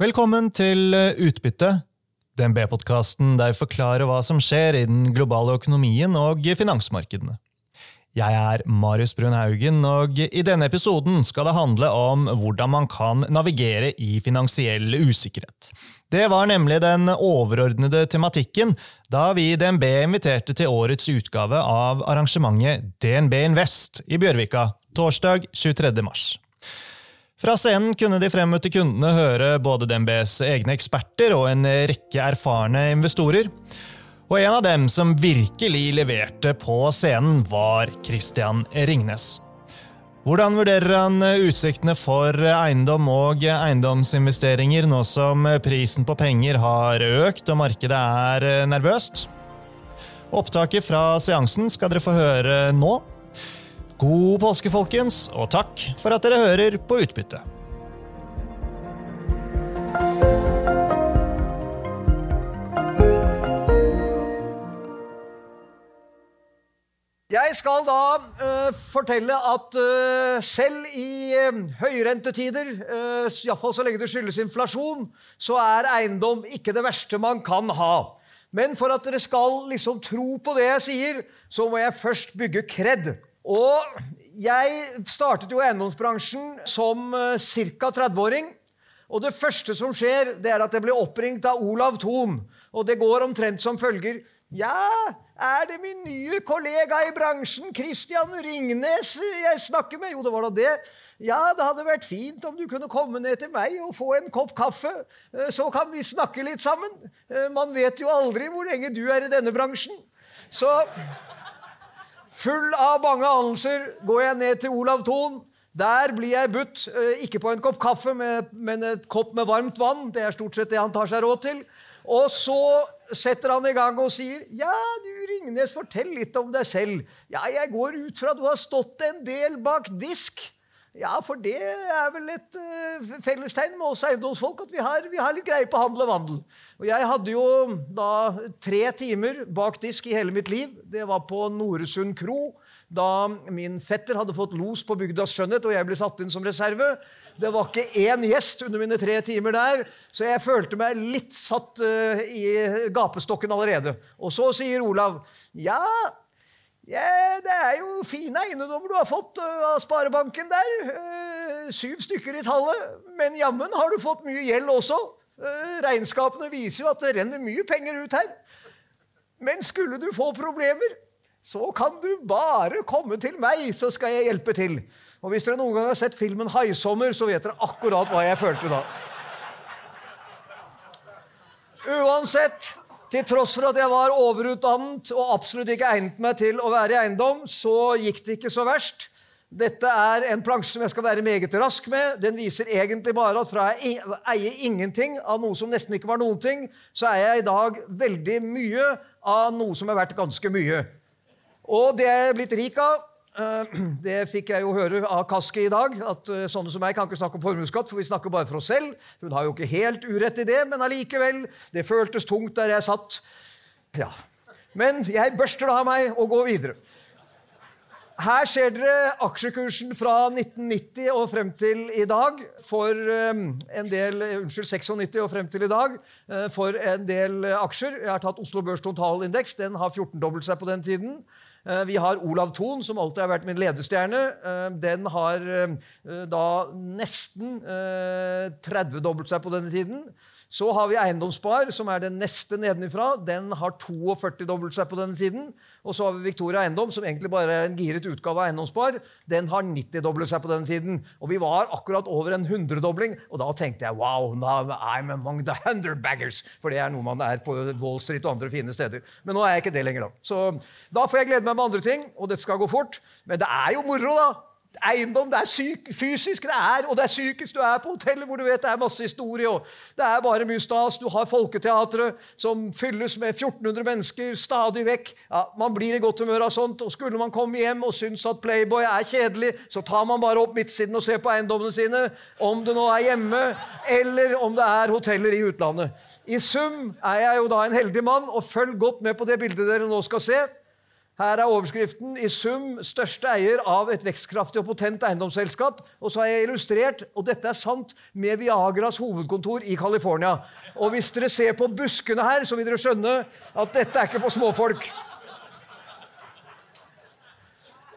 Velkommen til eh, Utbytte, DNB-podkasten der vi forklarer hva som skjer i den globale økonomien og finansmarkedene. Jeg er Marius Brun Haugen, og i denne episoden skal det handle om hvordan man kan navigere i finansiell usikkerhet. Det var nemlig den overordnede tematikken da vi i DNB inviterte til årets utgave av arrangementet DNB Invest i Bjørvika torsdag 23. mars. Fra scenen kunne de fremmøtte kundene høre både DNBs egne eksperter og en rekke erfarne investorer. Og en av dem som virkelig leverte på scenen, var Christian Ringnes. Hvordan vurderer han utsiktene for eiendom og eiendomsinvesteringer nå som prisen på penger har økt og markedet er nervøst? Opptaket fra seansen skal dere få høre nå. God påske, folkens, og takk for at dere hører på Utbytte. Jeg skal da uh, fortelle at uh, selv i uh, høyrentetider, uh, iallfall så lenge det skyldes inflasjon, så er eiendom ikke det verste man kan ha. Men for at dere skal liksom tro på det jeg sier, så må jeg først bygge kred. Og jeg startet jo eiendomsbransjen som ca. 30-åring. Og det første som skjer, det er at jeg blir oppringt av Olav Thon. Og det går omtrent som følger. Ja, er det min nye kollega i bransjen, Christian Ringnes, jeg snakker med? Jo, det var da det. Ja, det hadde vært fint om du kunne komme ned til meg og få en kopp kaffe. Så kan vi snakke litt sammen. Man vet jo aldri hvor lenge du er i denne bransjen. Så full av bange anelser går jeg ned til Olav Thon. Der blir jeg budt, ikke på en kopp kaffe, men et kopp med varmt vann. Det er stort sett det han tar seg råd til. Og så setter han i gang og sier, 'Ja, du Ringnes, fortell litt om deg selv.' 'Ja, jeg går ut fra du har stått en del bak disk.' Ja, for det er vel et uh, fellestegn med oss eiendomsfolk at vi har, vi har, litt greie på handel og vandel. Og jeg hadde jo da tre timer bak disk i hele mitt liv. Det var på Noresund kro da min fetter hadde fått los på Bygdas skjønnhet, og jeg ble satt inn som reserve. Det var ikke én gjest under mine tre timer der, så jeg følte meg litt satt uh, i gapestokken allerede. Og så sier Olav ja, ja det er jo fine eiendommer du har fått uh, av Sparebanken der. Uh, syv stykker i tallet. Men jammen har du fått mye gjeld også. regnskapene viser jo at det renner mye penger ut her. Men skulle du få problemer, så kan du bare komme til meg, så skal jeg hjelpe til. Og Hvis dere noen gang har sett filmen 'Haisommer', så vet dere akkurat hva jeg følte da. Uansett, til tross for at jeg var overutdannet og absolutt ikke egnet meg til å være i eiendom, så gikk det ikke så verst. Dette er en plansje som jeg skal være meget rask med. Den viser egentlig bare at fra jeg eier ingenting av noe som nesten ikke var noen ting, så eier jeg i dag veldig mye av noe som er verdt ganske mye. Og det er jeg blitt rik av. Det fikk jeg jo høre av Kaski i dag, at sånne som meg kan ikke snakke om formuesskatt, for vi snakker bare for oss selv. Hun har jo ikke helt urett i det, men allikevel. Det føltes tungt der jeg satt. Ja. Men jeg børster det av meg og går videre. Her ser dere aksjekursen fra 1990 og frem til i dag for en del Unnskyld, 96 og frem til i dag for en del aksjer. Jeg har tatt Oslo Børs totalindeks. Den har 14-dobbelt seg på den tiden. Vi har Olav Thon, som alltid har vært min ledestjerne. Den har da nesten 30-dobbelt seg på denne tiden. Så har vi Eiendomsspar, som er den neste nedenifra. Den har 42-dobbelt seg på denne tiden. Og så har vi Victoria Eiendom, som egentlig bare er en giret utgave av Eiendomsspar. Den har 90-dobbelt seg på denne tiden. Og vi var akkurat over en hundredobling. Og da tenkte jeg wow, now I'm among the hundredbaggers. For det er noe man er på Wall Street og andre fine steder. Men nå er jeg ikke det lenger, da. Så da får jeg glede meg med andre ting, og dette skal gå fort. Men det er jo moro, da. Eiendom det er syk, fysisk, det er, og det er psykisk. Du er på hotellet hvor du vet det er masse historie. og Det er bare mye stas. Du har Folketeatret som fylles med 1400 mennesker stadig vekk. Ja, man blir i godt humør av sånt. og Skulle man komme hjem og synes at Playboy er kjedelig, så tar man bare opp midtsiden og ser på eiendommene sine. Om det nå er hjemme, eller om det er hoteller i utlandet. I sum er jeg jo da en heldig mann, og følg godt med på det bildet dere nå skal se. Her er overskriften i sum 'Største eier av et vekstkraftig og potent eiendomsselskap'. Og så har jeg illustrert, og dette er sant, med Viagras hovedkontor i California. Og hvis dere ser på buskene her, så vil dere skjønne at dette er ikke for småfolk.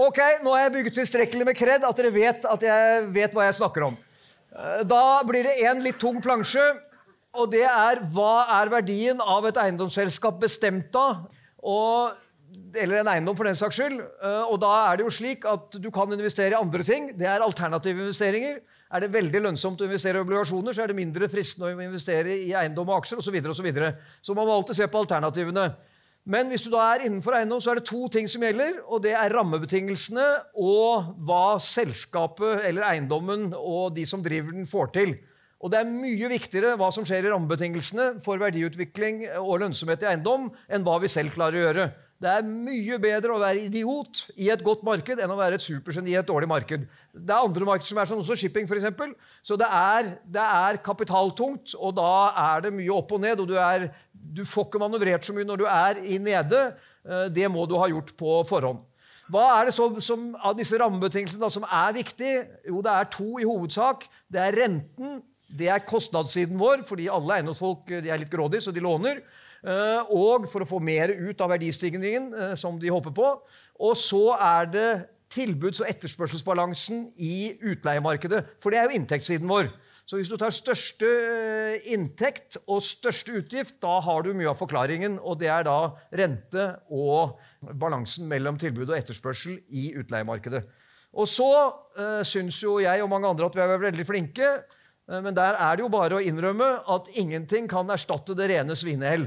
Ok, nå har jeg bygget tilstrekkelig med kred at dere vet at jeg vet hva jeg snakker om. Eh, da blir det en litt tung plansje, og det er hva er verdien av et eiendomsselskap bestemt av? Og eller en eiendom for den saks skyld. Eh, og da er det jo slik at du kan investere i andre ting. Det er alternative investeringer. Er det veldig lønnsomt å investere i obligasjoner, så er det mindre fristende å investere i eiendom og aksjer osv. Så, videre, og så, videre. så man må alltid se på alternativene. Men hvis du da er innenfor eiendom, så er det to ting som gjelder. og Det er rammebetingelsene og hva selskapet eller eiendommen og de som driver den, får til. Og det er mye viktigere hva som skjer i rammebetingelsene for verdiutvikling og lønnsomhet i eiendom, enn hva vi selv klarer å gjøre. Det er mye bedre å være idiot i et godt marked enn å være et supergeni i et dårlig marked. Det er andre markeder som er sånn, også shipping f.eks. Så det er, det er, kapitaltungt, og da er det mye opp og ned. og du, er, du får ikke manøvrert så mye når du er i nede. Eh, det må du ha gjort på forhånd. Hva er det så, som, av disse rammebetingelsene da, som er viktig? Jo, det er to i hovedsak. Det er renten. Det er kostnadssiden vår, fordi alle eiendomsfolk er litt grådige, så de låner. Eh, og for å få mer ut av verdistigningen eh, som de håper på. Og så er det tilbuds- og etterspørselsbalansen i utleiemarkedet. For det er jo inntektssiden vår. Så hvis du tar største eh, inntekt og største utgift, da har du mye av forklaringen. Og det er da rente og balansen mellom tilbud og etterspørsel i utleiemarkedet. Og så øh, syns jo jeg og mange andre at vi er veldig flinke. Men der er det jo bare å innrømme at ingenting kan erstatte det rene svinehell.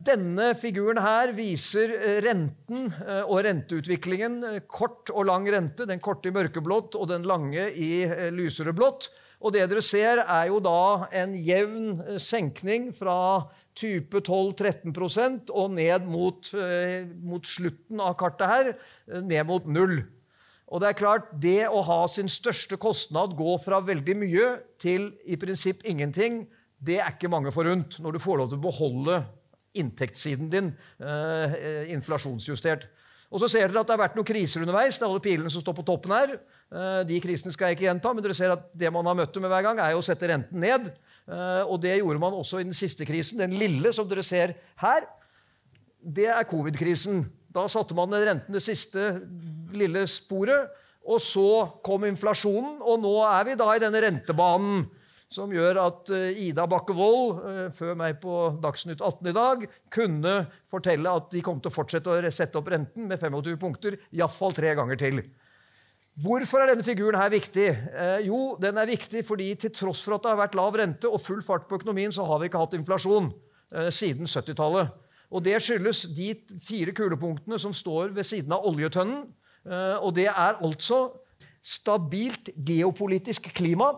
Denne figuren her viser eh, renten eh, og renteutviklingen. Eh, kort og lang rente. Den korte i mørkeblått og den lange i lysere blått. Og det dere ser, er jo da en jevn senkning fra type 12-13% og ned mot, mot, slutten av kartet her, ned mot null. Og det er klart, det å ha sin største kostnad gå fra veldig mye til i prinsipp ingenting, det er ikke mange forunt når du får lov til å beholde inntektssiden din eh, inflasjonsjustert. Og så ser dere at det har vært noen kriser underveis. Det er alle pilene som står på toppen her. Eh, de krisene skal jeg ikke gjenta, men dere ser at det man har møtt med hver gang, er å sette renten ned. Eh, og det gjorde man også i den siste krisen. Den lille som dere ser her, det er covid-krisen. Da satte man renten det siste lille sporet. Og så kom inflasjonen, og nå er vi da i denne rentebanen som gjør at eh, Ida Bakke Wold, eh, før meg på Dagsnytt 18 i dag, kunne fortelle at de kom til å fortsette å sette opp renten med 25 punkter, iallfall tre ganger til. Hvorfor er denne figuren her viktig? Eh, jo, den er viktig fordi til tross for at det har vært lav rente og full fart på økonomien, så har vi ikke hatt inflasjon siden 70-tallet. Og Det skyldes de fire kulepunktene som står ved siden av oljetønnen. Eh, og det er altså stabilt geopolitisk klima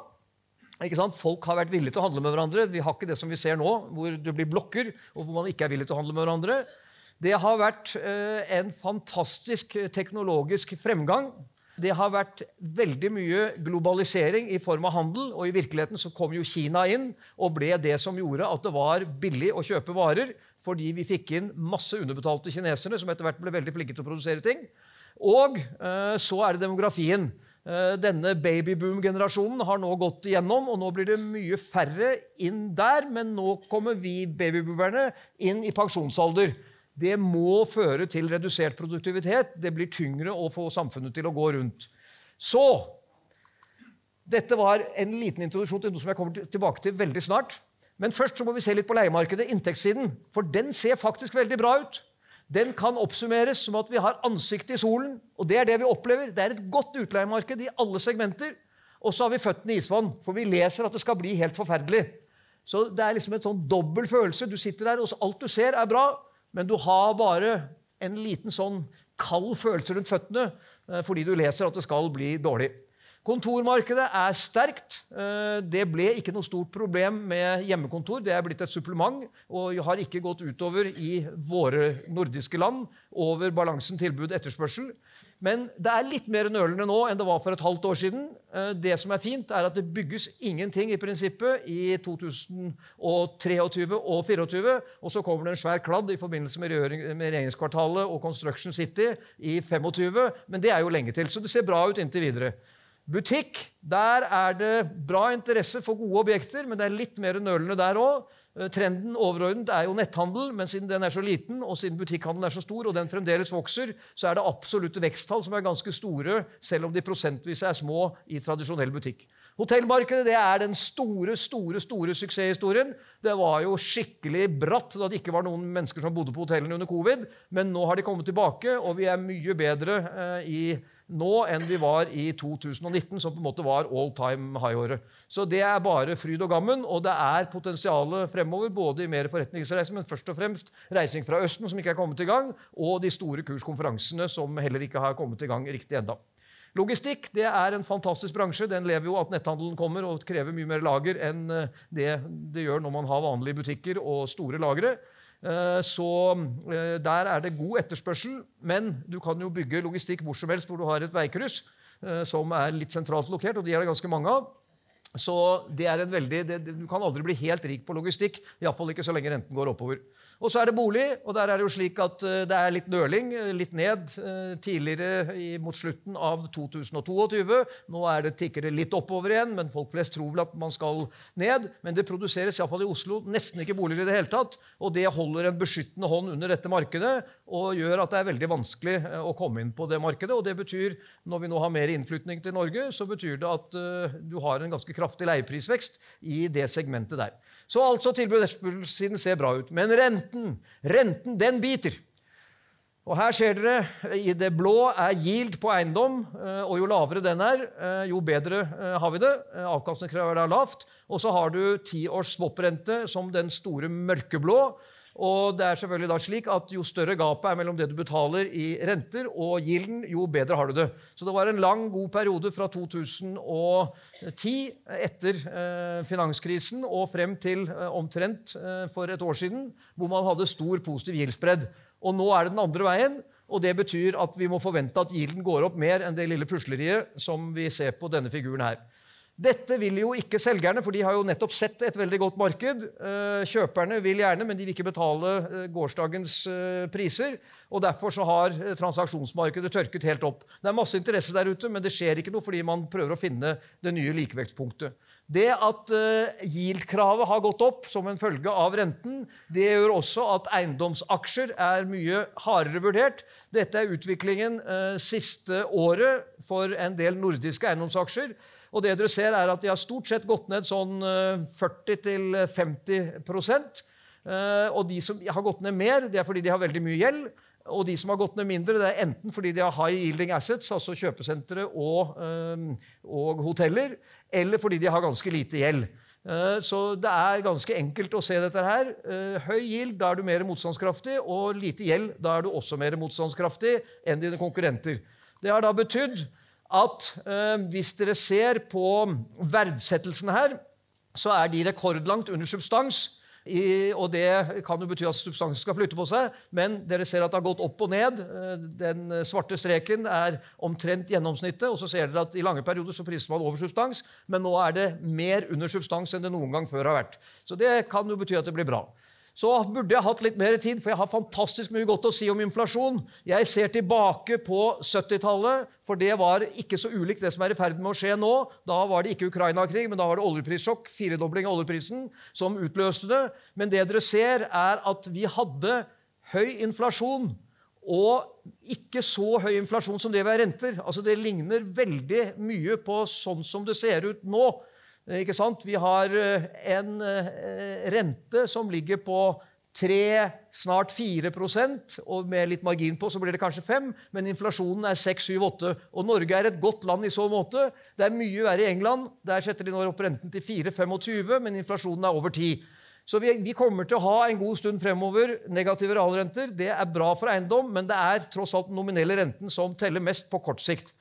Folk har vært villige til å handle med hverandre. Vi har ikke det som vi ser nå, hvor det blir blokker, og hvor man ikke er villig til å handle med hverandre. Det har vært eh, en fantastisk teknologisk fremgang. Det har vært veldig mye globalisering i form av handel. Og i virkeligheten så kom jo Kina inn og ble det som gjorde at det var billig å kjøpe varer. Fordi vi fikk inn masse underbetalte kinesere som etter hvert ble veldig flinke til å produsere ting. Og eh, så er det demografien. Eh, denne babyboom-generasjonen har nå gått igjennom, og nå blir det mye færre inn der. Men nå kommer vi babyboomerne inn i pensjonsalder. Det må føre til redusert produktivitet. Det blir tyngre å få samfunnet til å gå rundt. Så Dette var en liten introduksjon til noe som jeg kommer tilbake til veldig snart. Men først så må vi se litt på leiemarkedet, inntektssiden. For den ser faktisk veldig bra ut den kan oppsummeres som at vi har ansiktet i solen. Og det er det vi opplever. Det er et godt utleiemarked i alle segmenter. Og så har vi føttene i isvann, for vi leser at det skal bli helt forferdelig. Så det er liksom en sånn dobbel følelse. Du sitter der, og alt du ser, er bra, men du har bare en liten sånn kald følelse rundt føttene eh, fordi du leser at det skal bli dårlig. Kontormarkedet er sterkt. Eh, det ble ikke noe stort problem med hjemmekontor. Det er blitt et supplement og har ikke gått utover i våre nordiske land over balansen tilbud-etterspørsel. Men det er litt mer nølende nå enn det var for et halvt år siden. Eh, det som er fint, er at det bygges ingenting i prinsippet i 2023 og 2024. Og så kommer det en svær kladd i forbindelse med, regjeringskvartalet og Construction City i 2025. Men det er jo lenge til, så det ser bra ut inntil videre. Butikk, der er det bra interesse for gode objekter, men det er litt mer nølende der òg. Eh, trenden overordnet er jo netthandel, men siden den er så liten, og siden butikkhandelen er så stor, og den fremdeles vokser, så er det absolutte veksttall som er ganske store, selv om de prosentvis er små i tradisjonell butikk. Hotellmarkedet det er den store store, store suksesshistorien. Det var jo skikkelig bratt da det ikke var noen mennesker som bodde på hotellene under covid, men nå har de kommet tilbake, og vi er mye bedre eh, i nå enn vi var i 2019, som på en måte var all time high-året. Så det er bare fryd og gammen, og det er potensial fremover, både i mer forretningsreiser, men først og fremst reising fra Østen, som ikke er kommet i gang, og de store kurskonferansene, som heller ikke har kommet i gang riktig enda. Logistikk det er en fantastisk bransje. Den lever jo at netthandelen kommer og krever mye mer lager enn eh, det det gjør når man har vanlige butikker og store lagre. Eh, så eh, der er det god etterspørsel, men du kan jo bygge logistikk hvor som helst hvor du har et veikryss eh, som er litt sentralt lokert, og de er det ganske mange av. Så det er en veldig, det, Du kan aldri bli helt rik på logistikk, iallfall ikke så lenge renten går oppover. Og så er det bolig, og der er det jo slik at eh, det er litt nøling, eh, litt ned. Eh, tidligere mot slutten av 2022. Nå er det, tikker det litt oppover igjen, men folk flest tror vel at man skal ned. Men det produseres iallfall i Oslo nesten ikke boliger i det hele tatt. Og det holder en beskyttende hånd under dette markedet og gjør at det er veldig vanskelig å komme inn på det markedet. Og det betyr, når vi nå har mer innflytning til Norge, så betyr det at du har en ganske kraftig leieprisvekst i det segmentet der. Så altså tilbud etterspørselssiden ser bra ut. Men renten, renten, den biter. Og her ser dere i det blå er yield på eiendom, eh, og jo lavere den er, eh, jo bedre eh, har vi det. Avkastningskravet er lavt. Og så har du tiårs swap-rente som den store mørkeblå. Og det er selvfølgelig da slik at Jo større gapet er mellom det du betaler i renter og gilden, jo bedre har du det. Så det var en lang, god periode fra 2010, etter eh, finanskrisen, og frem til eh, omtrent eh, for et år siden, hvor man hadde stor positiv gildspredd. Og nå er det den andre veien. Og Det betyr at vi må forvente at gilden går opp mer enn det lille pusleriet som vi ser på denne figuren her. Dette vil jo ikke selgerne, for de har jo nettopp sett et veldig godt marked. Eh, kjøperne vil gjerne, men de vil ikke betale eh, gårsdagens eh, priser. og Derfor så har transaksjonsmarkedet tørket helt opp. Det er masse interesse der ute, men det skjer ikke noe fordi man prøver å finne det nye likevektspunktet. Det at yield-kravet har gått opp som en følge av renten, det gjør også at eiendomsaksjer er mye hardere vurdert. Dette er utviklingen siste året for en del nordiske eiendomsaksjer. Og det dere ser er at De har stort sett gått ned sånn 40-50 eh, eh, Og de som har gått ned mer, det er fordi de har veldig mye gjeld. Og de som har gått ned mindre, det er enten fordi de har high yielding assets, altså kjøpesentre og, eh, og hoteller, eller fordi de har ganske lite gjeld. Så det er ganske enkelt å se dette her. Høy gild, da er du mer motstandskraftig, og lite gjeld, da er du også mer motstandskraftig enn dine konkurrenter. Det har da betydd at eh, hvis dere ser på verdsettelsene her, så er de rekordlangt under substans. I, og Det kan jo bety at substansen skal flytte på seg, men dere ser at det har gått opp og ned. Eh, den svarte streken er omtrent gjennomsnittet, og så ser dere at i lange perioder så priser man over substans, men nå er det mer under substans enn det noen gang før har vært. Så det kan jo bety at det blir bra. Så burde jeg hatt litt mer tid, for jeg har fantastisk mye godt å si om inflasjon. Jeg ser tilbake på 70-tallet, for det var ikke så ulikt det som er i ferd med å skje nå. Da var det ikke Ukraina-krig, men da var det oljeprissjokk, firedobling av oljeprisen, som utløste det. Men det dere ser, er at vi hadde høy inflasjon. Og ikke så høy inflasjon som det vi har renter. Altså Det ligner veldig mye på sånn som det ser ut nå. Eh, ikke sant? Vi har eh, en eh, rente som ligger på 3, snart 4% og med litt margin på så blir det kanskje 5 men inflasjonen er 6, 7, 8. Og Norge er et godt land i så måte. Det er mye verre i England. Der setter de nå opp renten til 4,25, men inflasjonen er over 10. Så vi, vi, kommer til å ha en god stund fremover negative realrenter. Det er bra for eiendom, men det er tross alt den nominelle renten som teller mest på kort sikt.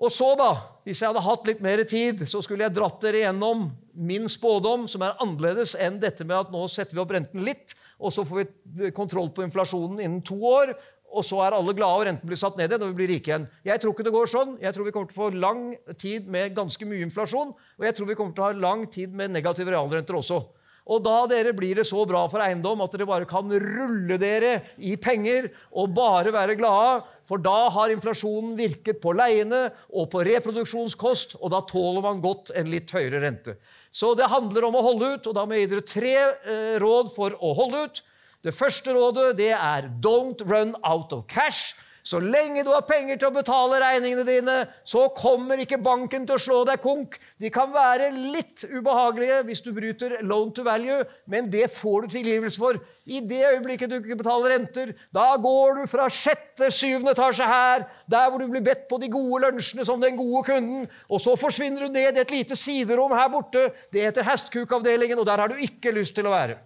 Og så, da, hvis jeg hadde hatt litt mer tid, så skulle jeg dratt dere gjennom min spådom, som er annerledes enn dette med at nå setter vi opp renten litt, og så får vi kontroll på inflasjonen innen to år, og så er alle glade, og renten blir satt ned igjen, og vi blir rike igjen. Jeg tror ikke det går sånn. Jeg tror vi kommer til å få lang tid med ganske mye inflasjon, og jeg tror vi kommer til å ha lang tid med negative realrenter også. Og da dere blir det så bra for eiendom at dere bare kan rulle dere i penger og bare være glade, for da har inflasjonen virket på leiene og på reproduksjonskost, og da tåler man godt en litt høyere rente. Så det handler om å holde ut, og da må jeg gi dere tre eh, råd for å holde ut. Det første rådet det er 'don't run out of cash'. Så lenge du har penger til å betale regningene dine, så kommer ikke banken til å slå deg konk. De kan være litt ubehagelige hvis du bryter loan to value, men det får du tilgivelse for. I det øyeblikket du ikke betaler renter, da går du fra sjette, syvende etasje her, der hvor du blir bedt på de gode lunsjene som den gode kunden, og så forsvinner du ned i et lite siderom her borte. Det heter Hestkukavdelingen, og der har du ikke lyst til å være.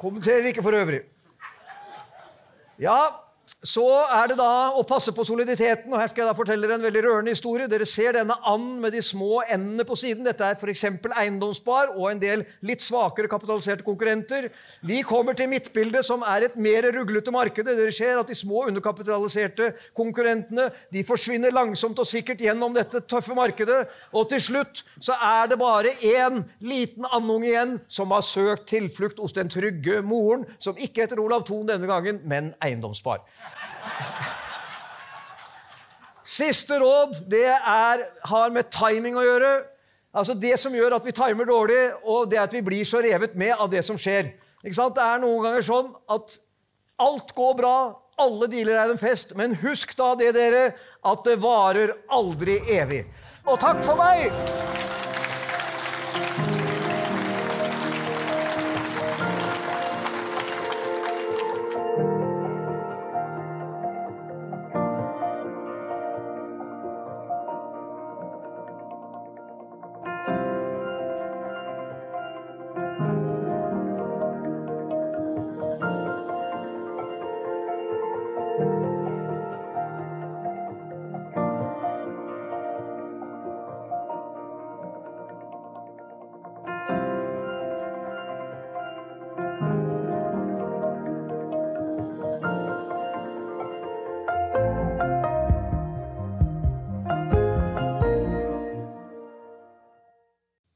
Kommenterer ikke for øvrig. Ja, så er det da å passe på soliditeten. og Her skal jeg da fortelle dere en veldig rørende historie. Dere ser denne and med de små endene på siden. Dette er f.eks. eiendomsspar og en del litt svakere kapitaliserte konkurrenter. Vi kommer til midtbildet, som er et mer ruglete marked. Dere ser at de små underkapitaliserte konkurrentene de forsvinner langsomt og sikkert gjennom dette tøffe markedet. Og til slutt så er det bare én liten andunge igjen som har søkt tilflukt hos den trygge moren, som ikke heter Olav Thon denne gangen, men eiendomsspar. Siste råd det er, har med timing å gjøre. Altså Det som gjør at vi timer dårlig, og det at vi blir så revet med av det som skjer. Ikke sant? Det er noen ganger sånn at alt går bra, alle dealer er en fest, men husk da det, dere, at det varer aldri evig. Og takk for meg!